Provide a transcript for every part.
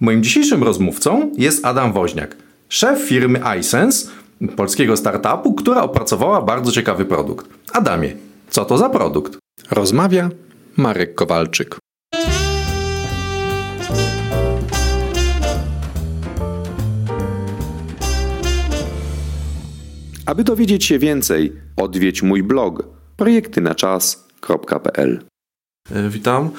Moim dzisiejszym rozmówcą jest Adam Woźniak, szef firmy iSense, polskiego startupu, która opracowała bardzo ciekawy produkt. Adamie, co to za produkt? Rozmawia Marek Kowalczyk. Aby dowiedzieć się więcej, odwiedź mój blog projektynaczas.pl. Witam.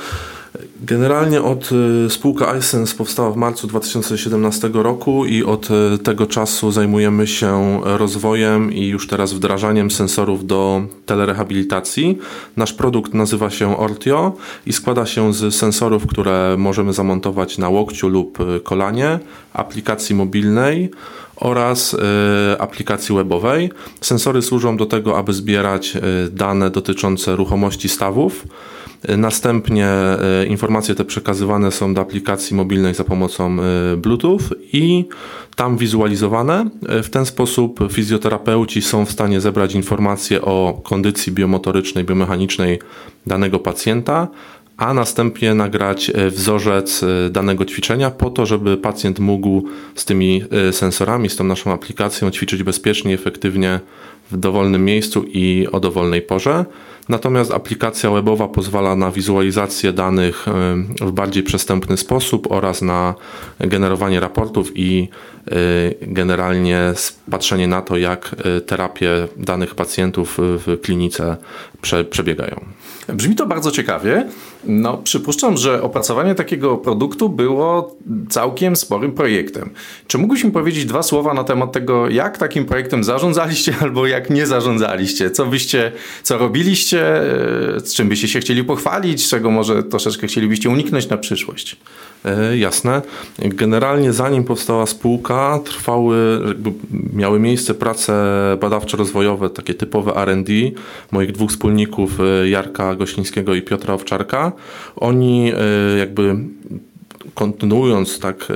Generalnie od y, spółka iSense powstała w marcu 2017 roku i od y, tego czasu zajmujemy się rozwojem i już teraz wdrażaniem sensorów do telerehabilitacji. Nasz produkt nazywa się Ortio i składa się z sensorów, które możemy zamontować na łokciu lub y, kolanie, aplikacji mobilnej oraz aplikacji webowej. Sensory służą do tego, aby zbierać dane dotyczące ruchomości stawów Następnie e, informacje te przekazywane są do aplikacji mobilnej za pomocą Bluetooth i tam wizualizowane. W ten sposób fizjoterapeuci są w stanie zebrać informacje o kondycji biomotorycznej, biomechanicznej danego pacjenta, a następnie nagrać wzorzec danego ćwiczenia po to, żeby pacjent mógł z tymi sensorami, z tą naszą aplikacją ćwiczyć bezpiecznie, efektywnie w dowolnym miejscu i o dowolnej porze. Natomiast aplikacja webowa pozwala na wizualizację danych w bardziej przystępny sposób oraz na generowanie raportów i generalnie patrzenie na to, jak terapie danych pacjentów w klinice przebiegają. Brzmi to bardzo ciekawie. No, przypuszczam, że opracowanie takiego produktu było całkiem sporym projektem. Czy mógłbyś mi powiedzieć dwa słowa na temat tego, jak takim projektem zarządzaliście albo jak nie zarządzaliście? Co byście, co robiliście, e, z czym byście się chcieli pochwalić, czego może troszeczkę chcielibyście uniknąć na przyszłość? E, jasne. Generalnie zanim powstała spółka, trwały, miały miejsce prace badawczo-rozwojowe, takie typowe R&D moich dwóch wspólników, e, Jarka Goślińskiego i Piotra Owczarka. Oni e, jakby kontynuując tak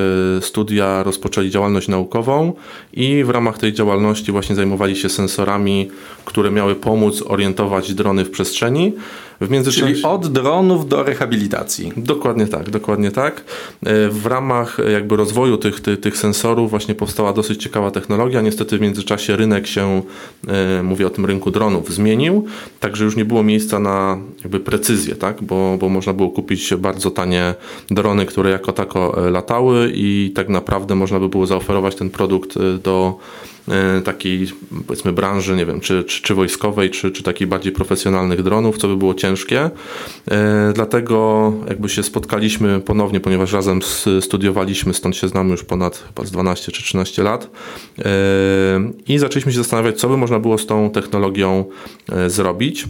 studia, rozpoczęli działalność naukową i w ramach tej działalności właśnie zajmowali się sensorami, które miały pomóc orientować drony w przestrzeni. W międzyczasie... Czyli od dronów do rehabilitacji. Dokładnie tak, dokładnie tak. E, w ramach jakby rozwoju tych, tych, tych sensorów właśnie powstała dosyć ciekawa technologia. Niestety w międzyczasie rynek się, e, mówię o tym rynku dronów, zmienił, także już nie było miejsca na jakby precyzję, tak? bo, bo można było kupić bardzo tanie drony, które jako tako e, latały i tak naprawdę można by było zaoferować ten produkt do E, takiej powiedzmy branży, nie wiem, czy, czy, czy wojskowej, czy, czy takich bardziej profesjonalnych dronów, co by było ciężkie. E, dlatego jakby się spotkaliśmy ponownie, ponieważ razem studiowaliśmy, stąd się znamy już ponad chyba z 12 czy 13 lat e, i zaczęliśmy się zastanawiać, co by można było z tą technologią zrobić.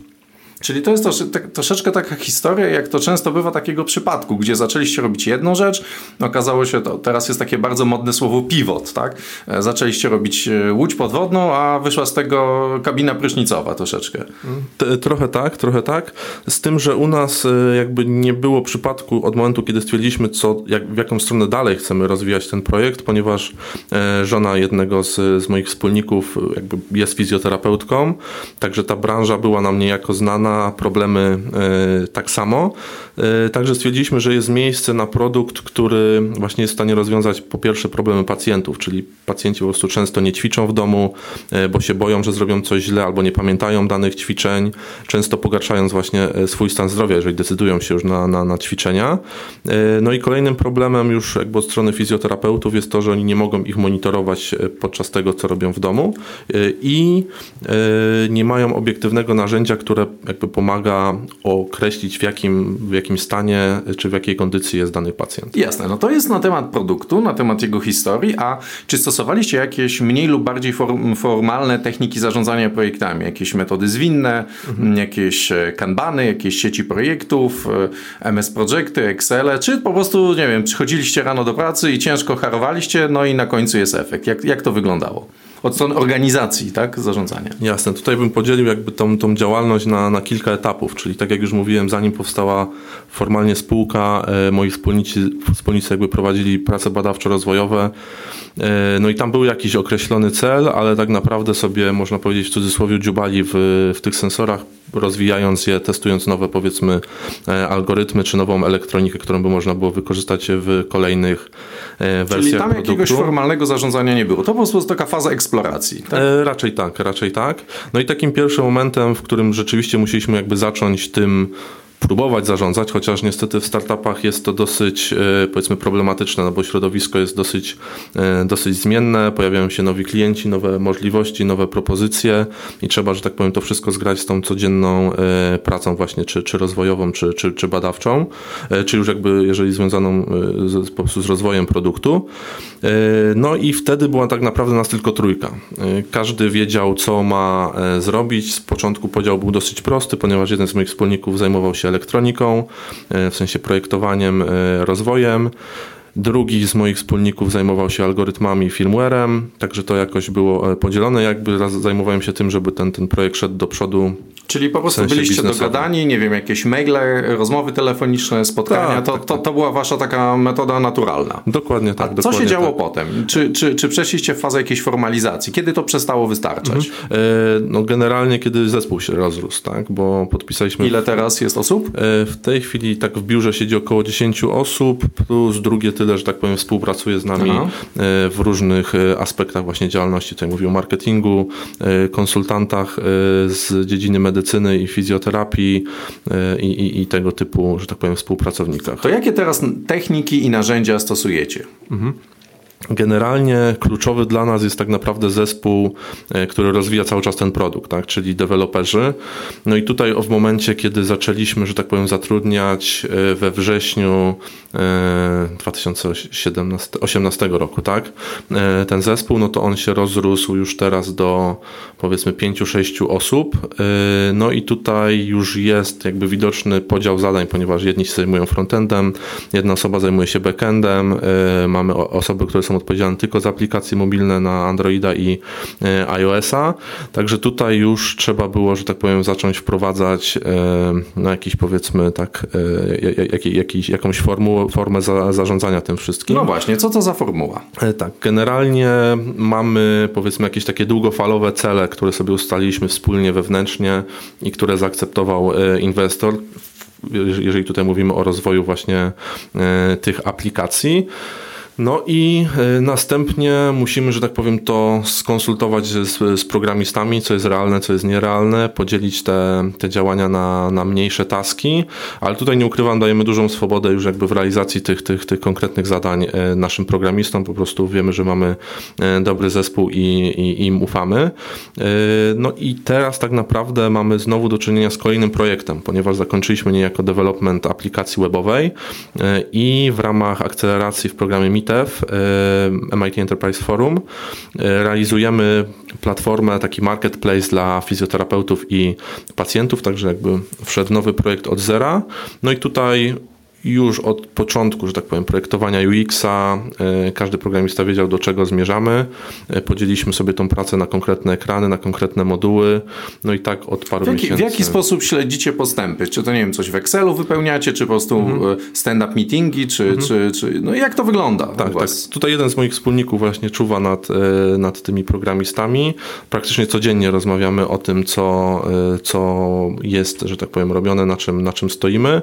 Czyli to jest trosze, tak, troszeczkę taka historia, jak to często bywa takiego przypadku, gdzie zaczęliście robić jedną rzecz, okazało się to, teraz jest takie bardzo modne słowo pivot, tak? E, zaczęliście robić e, łódź podwodną, a wyszła z tego kabina prysznicowa troszeczkę. trochę tak, trochę tak. Z tym, że u nas e, jakby nie było przypadku od momentu, kiedy stwierdziliśmy, co, jak, w jaką stronę dalej chcemy rozwijać ten projekt, ponieważ żona jednego z, z moich wspólników jakby jest fizjoterapeutką, także ta branża była nam niejako znana, problemy e, tak samo. E, także stwierdziliśmy, że jest miejsce na produkt, który właśnie jest w stanie rozwiązać po pierwsze problemy pacjentów, czyli pacjenci po prostu często nie ćwiczą w domu, e, bo się boją, że zrobią coś źle albo nie pamiętają danych ćwiczeń, często pogarszając właśnie swój stan zdrowia, jeżeli decydują się już na, na, na ćwiczenia. No i kolejnym problemem już jakby od strony fizjoterapeutów jest to, że oni nie mogą ich monitorować podczas tego, co robią w domu i nie mają obiektywnego narzędzia, które jakby pomaga określić w jakim, w jakim stanie czy w jakiej kondycji jest dany pacjent. Jasne, no to jest na temat produktu, na temat jego historii, a czy stosowaliście jakieś mniej lub bardziej form, formalne techniki zarządzania projektami, jakieś metody zwinne, mhm. jakieś e, kanbany, jakieś sieci projektów, e, MS Projekty, Excel, czy po prostu, nie wiem, przychodziliście rano do pracy i ciężko harowaliście, no i na końcu jest efekt. Jak, jak to wyglądało? Od strony organizacji, tak, zarządzania. Jasne, tutaj bym podzielił jakby tą, tą działalność na, na kilka etapów, czyli tak jak już mówiłem, zanim powstała formalnie spółka, e, moi wspólnicy, wspólnicy jakby prowadzili prace badawczo-rozwojowe, e, no i tam był jakiś określony cel, ale tak naprawdę sobie, można powiedzieć w cudzysłowie, dziubali w, w tych sensorach rozwijając je, testując nowe powiedzmy e, algorytmy czy nową elektronikę, którą by można było wykorzystać w kolejnych wersjach Czyli tam produktu. jakiegoś formalnego zarządzania nie było. To po prostu taka faza eksploracji. Tak? E, raczej tak, raczej tak. No i takim pierwszym momentem, w którym rzeczywiście musieliśmy jakby zacząć tym próbować zarządzać, chociaż niestety w startupach jest to dosyć e, powiedzmy problematyczne, no bo środowisko jest dosyć, e, dosyć zmienne, pojawiają się nowi klienci, nowe możliwości, nowe propozycje i trzeba, że tak powiem, to wszystko zgrać z tą codzienną e, pracą właśnie, czy, czy rozwojową, czy, czy, czy badawczą, czy już jakby, jeżeli związaną z, po prostu z rozwojem produktu. No i wtedy była tak naprawdę nas tylko trójka. Każdy wiedział, co ma zrobić. Z początku podział był dosyć prosty, ponieważ jeden z moich wspólników zajmował się elektroniką, e, w sensie projektowaniem, e, rozwojem. Drugi z moich wspólników zajmował się algorytmami firmwarem, także to jakoś było e, podzielone. Jakby zajmowałem się tym, żeby ten, ten projekt szedł do przodu Czyli po prostu byliście dogadani, nie wiem, jakieś maile, rozmowy telefoniczne, spotkania. Tak, to, tak, to, tak. to była wasza taka metoda naturalna. Dokładnie tak. A dokładnie co się działo tak. potem? Czy, czy, czy przeszliście w fazę jakiejś formalizacji? Kiedy to przestało wystarczać? Mhm. E, no generalnie, kiedy zespół się rozrósł, tak? Bo podpisaliśmy... Ile teraz jest osób? E, w tej chwili tak w biurze siedzi około 10 osób, plus drugie tyle, że tak powiem, współpracuje z nami Aha. E, w różnych e, aspektach właśnie działalności. Tutaj mówię o marketingu, e, konsultantach z dziedziny medycyny, medycyny i fizjoterapii e, i, i, i, tego typu, że tak powiem, współpracownikach. To jakie teraz techniki i narzędzia stosujecie? Mhm. Generalnie kluczowy dla nas jest tak naprawdę zespół, e, który rozwija cały czas ten produkt, tak? czyli deweloperzy. No i tutaj w momencie, kiedy zaczęliśmy, że tak powiem, zatrudniać e, we wrześniu 2018 roku, tak? Ten zespół, no to on się rozrósł już teraz do powiedzmy 5-6 osób. No i tutaj już jest jakby widoczny podział zadań, ponieważ jedni się zajmują frontendem, jedna osoba zajmuje się backendem, mamy osoby, które są odpowiedzialne tylko za aplikacje mobilne na Androida i iOS-a. Także tutaj już trzeba było, że tak powiem, zacząć wprowadzać na jakiś powiedzmy tak, jakiś, jakąś formułę formę za, zarządzania tym wszystkim. No właśnie, co to za formuła? E, tak, generalnie mamy powiedzmy jakieś takie długofalowe cele, które sobie ustaliliśmy wspólnie wewnętrznie i które zaakceptował e, inwestor jeżeli tutaj mówimy o rozwoju właśnie e, tych aplikacji. No i e, następnie musimy, że tak powiem, to skonsultować z, z programistami, co jest realne, co jest nierealne, podzielić te, te działania na, na mniejsze taski, ale tutaj nie ukrywam, dajemy dużą swobodę już jakby w realizacji tych, tych, tych konkretnych zadań e, naszym programistom, po prostu wiemy, że mamy e, dobry zespół i, i im ufamy. No i teraz tak naprawdę mamy znowu do czynienia z kolejnym projektem, ponieważ zakończyliśmy niejako development aplikacji webowej i w ramach akceleracji w programie MITEF, MIT Enterprise Forum, e, realizujemy platformę, taki marketplace dla fizjoterapeutów i pacjentów, także jakby wszedł nowy projekt od zera. No i tutaj już od początku, że tak powiem, projektowania UX-a e, każdy programista wiedział, do czego zmierzamy. E, podzieliliśmy sobie tą pracę na konkretne ekrany, na konkretne moduły. No i tak od paru w jaki, miesięcy. W jaki sposób śledzicie postępy? Czy to, nie wiem, coś w Excelu wypełniacie, czy po prostu mhm. E, stand-up meetingi, czy, mhm. czy, czy... No jak to wygląda tak, tak. Tutaj jeden z moich wspólników właśnie czuwa nad, nad tymi programistami. Praktycznie codziennie rozmawiamy o tym, co, co jest, że tak powiem, robione, na czym, na czym stoimy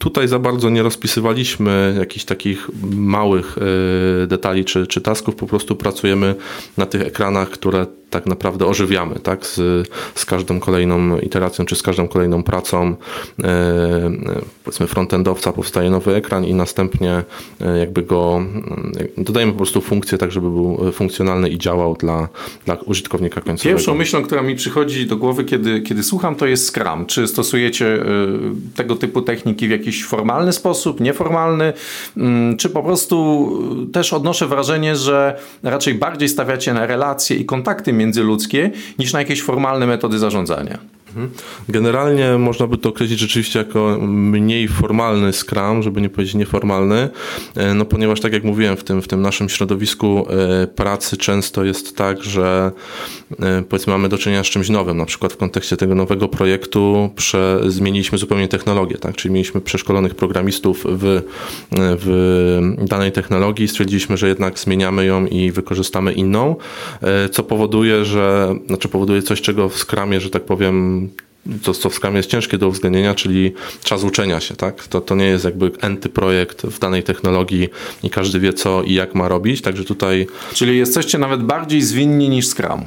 Tutaj za bardzo nie rozpisywaliśmy jakichś takich małych e, detali czy, czy tasków, po prostu pracujemy na tych ekranach, które tak naprawdę ożywiamy, tak? Z, z każdą kolejną iteracją, czy z każdą kolejną pracą e, e, powiedzmy frontendowca powstaje nowy ekran i następnie e, jakby go dodajemy po prostu funkcję tak, żeby był funkcjonalny i działał dla, dla użytkownika końcowego. Pierwszą myślą, która mi przychodzi do głowy, kiedy, kiedy słucham, to jest Scrum. Czy stosujecie tego typu techniki w jakiś formalny sposób, nieformalny, mm, czy po prostu też odnoszę wrażenie, że raczej bardziej stawiacie na relacje i kontakty międzyludzkie niż na jakieś formalne metody zarządzania. Mhm. Generalnie można by to określić rzeczywiście jako mniej formalny Scrum, żeby nie powiedzieć nieformalny, e, no ponieważ tak jak mówiłem, w tym, w tym naszym środowisku e, pracy często jest tak, że e, powiedzmy mamy do czynienia z czymś nowym, na przykład w kontekście tego nowego projektu prze, zmieniliśmy zupełnie technologię, tak? czyli mieliśmy przeszkolonych programistów w, w danej technologii, stwierdziliśmy, że jednak zmieniamy ją i wykorzystamy inną, co powoduje, że, znaczy powoduje coś, czego w Scrumie, że tak powiem, to, co w Scrum jest ciężkie do uwzględnienia, czyli czas uczenia się, tak? To, to nie jest jakby enty projekt w danej technologii i każdy wie co i jak ma robić, także tutaj... Czyli jesteście nawet bardziej zwinni niż Scrum.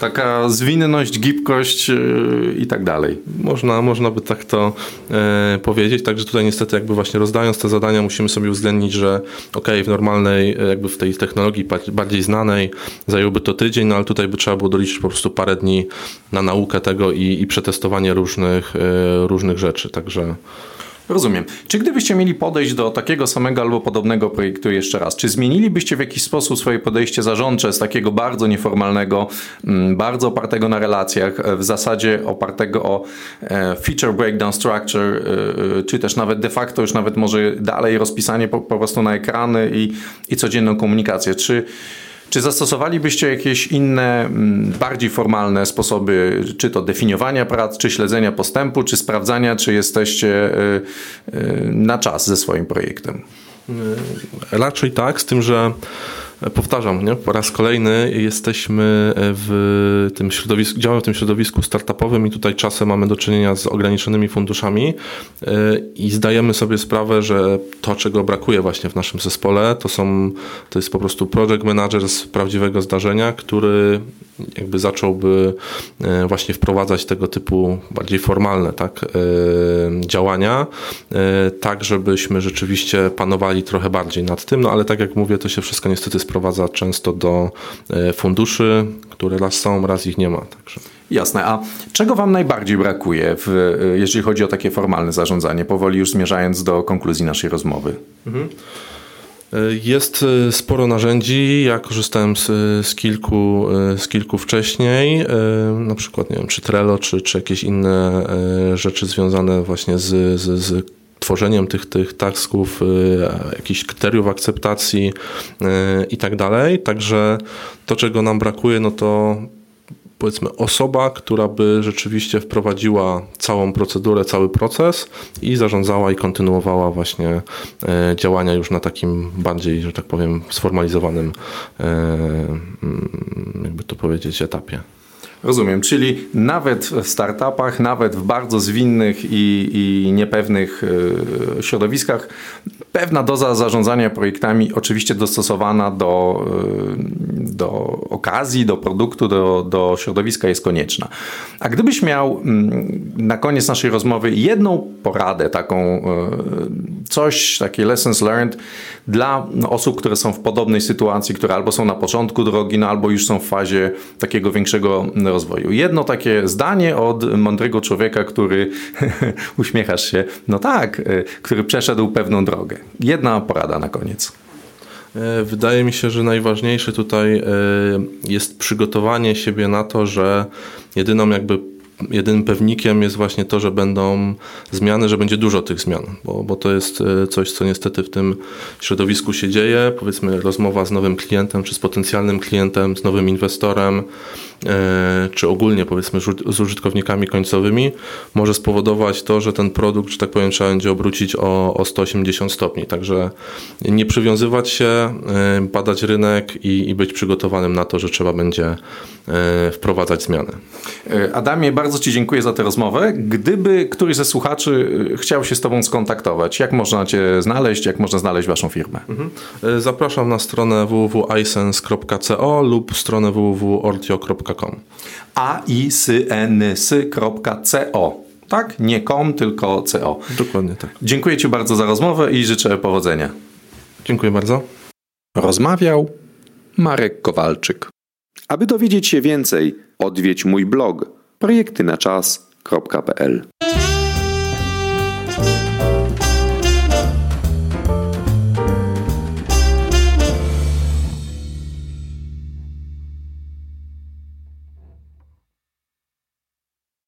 Taka zwinność, gibkość yy, i tak dalej. Można, można by tak to e, powiedzieć, także tutaj niestety jakby właśnie rozdając te zadania musimy sobie uwzględnić, że ok, w normalnej, e, jakby w tej technologii bardziej znanej zająłby to tydzień, no ale tutaj by trzeba było doliczyć po prostu parę dni na naukę tego i, i przetestowanie różnych, e, różnych rzeczy, także... Rozumiem. Czy gdybyście mieli podejść do takiego samego albo podobnego projektu jeszcze raz, czy zmienilibyście w jakiś sposób swoje podejście zarządcze z takiego bardzo nieformalnego, mm, bardzo opartego na relacjach, e, w zasadzie opartego o e, feature breakdown structure, e, czy też nawet de facto już nawet może dalej rozpisanie po, po prostu na ekrany i, i codzienną komunikację? Czy czy zastosowalibyście jakieś inne, mm, bardziej formalne sposoby, czy to definiowania prac, czy śledzenia postępu, czy sprawdzania, czy jesteście y, y, na czas ze swoim projektem? Raczej tak, z tym, że powtarzam, nie? po raz kolejny jesteśmy w tym środowisku, działamy w tym środowisku startupowym i tutaj czasem mamy do czynienia z ograniczonymi funduszami e, i zdajemy sobie sprawę, że to, czego brakuje właśnie w naszym zespole, to są, to jest po prostu project manager z prawdziwego zdarzenia, który jakby zacząłby e, właśnie wprowadzać tego typu bardziej formalne tak, e, działania, tak żebyśmy rzeczywiście panowali trochę bardziej nad tym, no ale tak jak mówię, to się wszystko niestety sprowadza często do e, funduszy, które raz są, raz ich nie ma. Także. Jasne. A czego Wam najbardziej brakuje, w, e, jeżeli chodzi o takie formalne zarządzanie, powoli już zmierzając do konkluzji naszej rozmowy? Mhm. E, jest sporo narzędzi. Ja korzystałem z, z, kilku, z kilku wcześniej, na przykład nie wiem, czy Trello, czy, czy jakieś inne rzeczy związane właśnie z, z, z tworzeniem tych, tych tasków, y, jakichś kryteriów akceptacji y, i tak dalej. Także to, czego nam brakuje, no to powiedzmy osoba, która by rzeczywiście wprowadziła całą procedurę, cały proces i zarządzała i kontynuowała właśnie e, działania już na takim bardziej, że tak powiem, sformalizowanym, mm, jakby to powiedzieć, etapie. Rozumiem, czyli nawet w startupach, nawet w bardzo zwinnych i, i niepewnych y, środowiskach, pewna doza zarządzania projektami, oczywiście dostosowana do, y, do okazji, do produktu, do, do środowiska jest konieczna. A gdybyś miał mm, na koniec naszej rozmowy jedną poradę, taką y, coś, takie lessons learned dla osób, które są w podobnej sytuacji, które albo są na początku drogi, no albo już są w fazie takiego większego rozwoju. Jedno takie zdanie od mądrego człowieka, który uśmiechasz się, no tak, y, który przeszedł pewną drogę. Jedna porada na koniec. E, wydaje mi się, że najważniejsze tutaj e, jest przygotowanie siebie na to, że jedyną jakby jedynym pewnikiem jest właśnie to, że będą zmiany, że będzie dużo tych zmian, bo, bo to jest e, coś, co niestety w tym środowisku się dzieje. Powiedzmy, rozmowa z nowym klientem, czy z potencjalnym klientem, z nowym inwestorem, E, czy ogólnie powiedzmy z użytkownikami końcowymi, może spowodować to, że ten produkt, że tak powiem, trzeba będzie obrócić o, o 180 stopni. Także nie przywiązywać się, e, badać rynek i, i być przygotowanym na to, że trzeba będzie wprowadzać zmiany. Adamie, bardzo Ci dziękuję za tę rozmowę. Gdyby któryś ze słuchaczy chciał się z Tobą skontaktować, jak można Cię znaleźć, jak można znaleźć Waszą firmę? Mhm. Zapraszam na stronę www.isense.co lub stronę www.ortio.com aicns.com. aicns.co. Tak? Nie com, tylko co. Dokładnie tak. Dziękuję Ci bardzo za rozmowę i życzę powodzenia. Dziękuję bardzo. Rozmawiał Marek Kowalczyk. Aby dowiedzieć się więcej, odwiedź mój blog projektynaczas.pl.